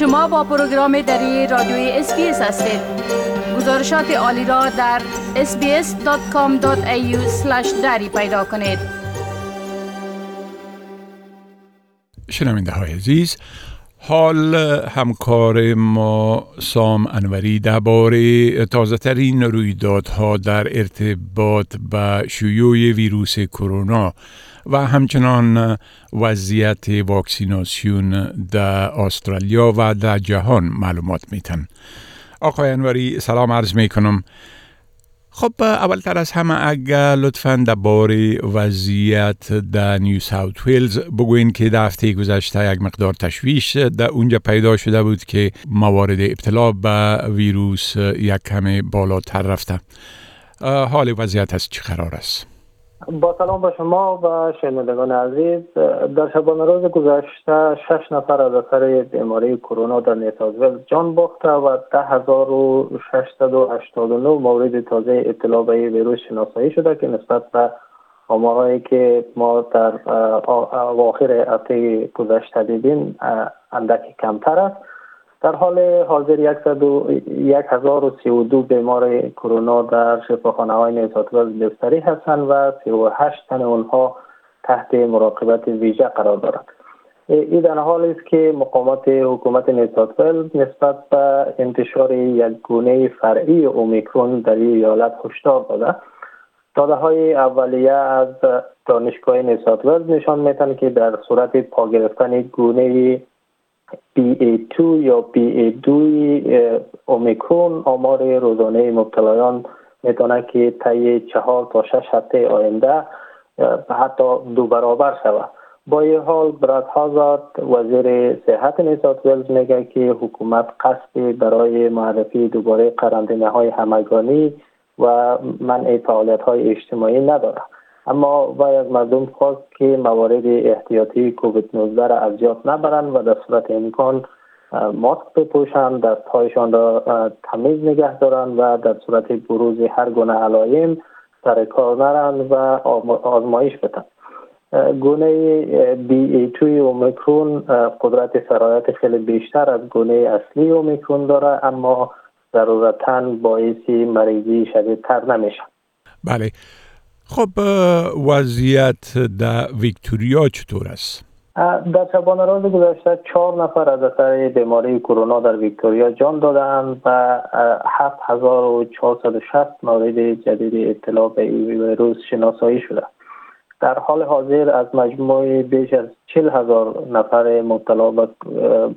شما با پروگرام دری رادیوی SBS هستید. گزارشات عالی را در sbs.com.au دری پیدا کنید. شنونده های عزیز حال همکار ما سام انوری درباره تازه ترین رویدادها در ارتباط به شیوع ویروس کرونا و همچنان وضعیت واکسیناسیون در استرالیا و در جهان معلومات میتن. آقای انوری سلام عرض می کنم خب اولتر از همه اگر لطفا درباره وضعیت در نیو ساوت ویلز بگوین که در هفته گذشته یک مقدار تشویش در اونجا پیدا شده بود که موارد ابتلا به ویروس یک کم بالاتر رفته حال وضعیت از چه قرار است؟ با سلام به شما و شنوندگان عزیز در شبانه روز گذشته شش نفر از اثر بیماری کرونا در نیتازویل جان باخته و ده هزار و مورد تازه اطلاع به ویروس شناسایی شده که نسبت به آمارهایی که ما در اواخر هفته گذشته دیدیم اندکی کمتر است. در حال حاضر 1032 بیمار کرونا در شفاخانه های نیوساتوز بستری هستند و 38 تن اونها تحت مراقبت ویژه قرار دارند. این در حال است که مقامات حکومت نیوساتویل نسبت به انتشار یک گونه فرعی اومیکرون در این ایالت هشدار داده. داده های اولیه از دانشگاه نیوساتویل نشان میتن که در صورت پا گرفتن گونه BA2 یا BA2 اومیکرون آمار روزانه مبتلایان می‌تونه که طی چهار تا شش هفته آینده حتی دو برابر شود. با این حال براد هازارد وزیر صحت نیسات ویلز میگه که حکومت قصد برای معرفی دوباره قرنطینه های همگانی و منع فعالیت های اجتماعی نداره اما باید مردم خواست که موارد احتیاطی کووید 19 را از یاد نبرند و در صورت امکان ماسک بپوشند دستهایشان را تمیز نگه دارند و در صورت بروز هر گونه علایم سر کار نرند و آزمایش بدن. گونه بی توی اومیکرون قدرت سرایت خیلی بیشتر از گونه اصلی اومیکرون داره اما ضرورتا باعثی مریضی شدیدتر نمیشه بله. خب وضعیت در ویکتوریا چطور است؟ در شبانه روز گذشته چهار نفر از اثر بیماری کرونا در ویکتوریا جان دادند و 7460 مورد جدید اطلاع به این ویروس شناسایی شده در حال حاضر از مجموع بیش از 40 هزار نفر مبتلا به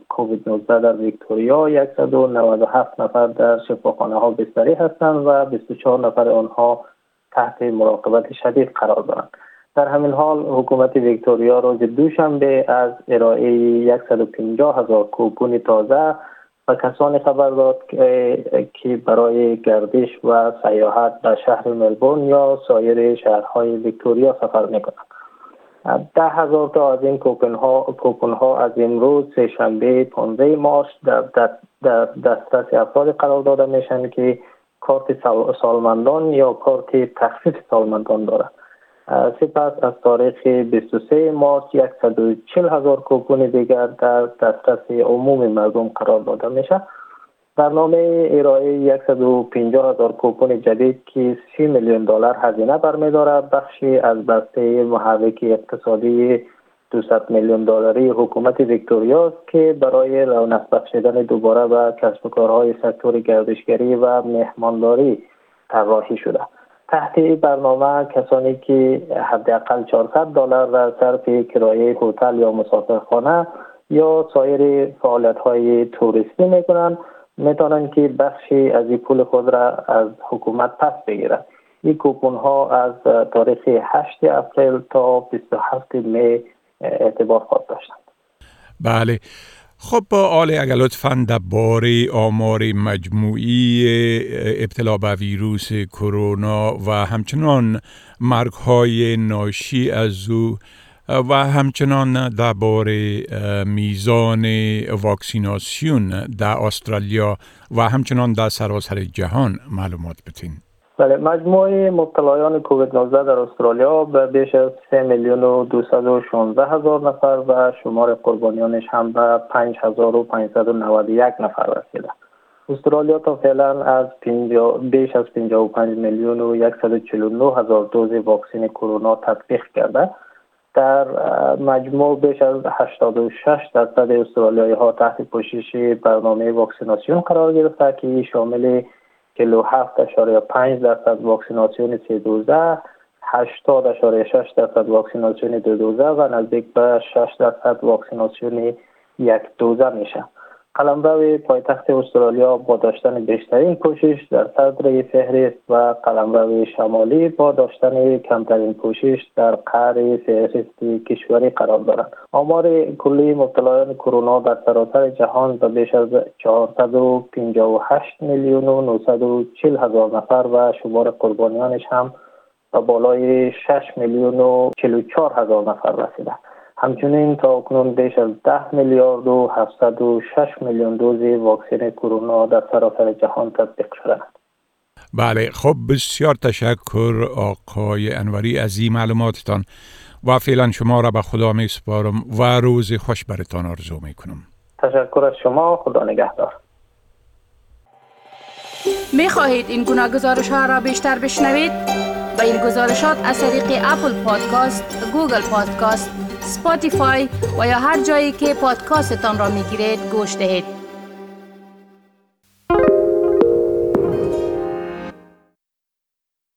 کووید 19 در ویکتوریا 197 نفر در شفاخانه ها بستری هستند و 24 نفر آنها تحت مراقبت شدید قرار دارند. در همین حال حکومت ویکتوریا روز دوشنبه از ارائه 150 هزار کوپون تازه و کسانی خبر داد که برای گردش و سیاحت به شهر ملبورن یا سایر شهرهای ویکتوریا سفر می‌کنند. ده هزار تا از این کوپن ها, کوپن ها از امروز سهشنبه 15 مارچ در, در دسترس افراد قرار داده میشن که کارت سالمندان یا کارت تخفیف سالمندان دارد سپس از تاریخ 23 مارچ 140 هزار کوپون دیگر در دسترس عموم مردم قرار داده میشه. برنامه ارائه 150 هزار کوپون جدید که 30 میلیون دلار هزینه برمیداره بخشی از بسته محرک اقتصادی 200 میلیون دلاری حکومت ویکتوریا که برای رونق بخشیدن دوباره به کسب و کارهای سکتور گردشگری و مهمانداری طراحی شده. تحت این برنامه کسانی که حداقل 400 دلار را صرف کرایه هتل یا مسافرخانه یا سایر فعالیت های توریستی می‌کنند می‌تونن که بخشی از این پول خود را از حکومت پس بگیرند. این کوپون ها از تاریخ 8 اپریل تا 27 می اعتبار خواهد داشتند. بله. خب آل اگر لطفا درباره آمار مجموعی ابتلا به ویروس کرونا و همچنان مرگ های ناشی از او و همچنان درباره میزان واکسیناسیون در استرالیا و همچنان در سراسر جهان معلومات بتین. بله مجموع مبتلایان کووید 19 در استرالیا به بیش از 3 میلیون و 216 هزار نفر و شمار قربانیانش هم به 5591 نفر رسیده. استرالیا تا فعلا از بیش از 55 میلیون و 149 هزار دوز واکسن کرونا تطبیق کرده. در مجموع بیش از 86 درصد استرالیایی ها تحت پوشش برنامه واکسیناسیون قرار گرفته که شامل 47.5 درصد واکسیناسیون سه دوزه 80.6 درصد واکسیناسیون دو دوزه و نزدیک به 6 درصد واکسیناسیون یک دوزه میشه. قلمرو پایتخت استرالیا با داشتن بیشترین کوشش در صدر فهرست و قلمرو شمالی با داشتن کمترین کوشش در قهر فهرست کشوری قرار دارند آمار کلی مبتلایان کرونا در سراسر جهان به بیش از 458 میلیون و 940 هزار نفر و شمار قربانیانش هم به بالای 6 میلیون و 44 هزار نفر رسیده همچنین تا اکنون بیش از 10 میلیارد و 706 میلیون دوز واکسن کرونا در سراسر جهان تطبیق شده بله خب بسیار تشکر آقای انوری از این معلوماتتان و فعلا شما را به خدا می سپارم و روز خوش برتان آرزو می کنم. تشکر از شما خدا نگهدار. می خواهید این گناه گزارش ها را بیشتر بشنوید؟ با این گزارشات از طریق Apple Podcast، Google Podcast، Spotify و یا هر جایی که پادکاستتان را می گیرید گوش دهید.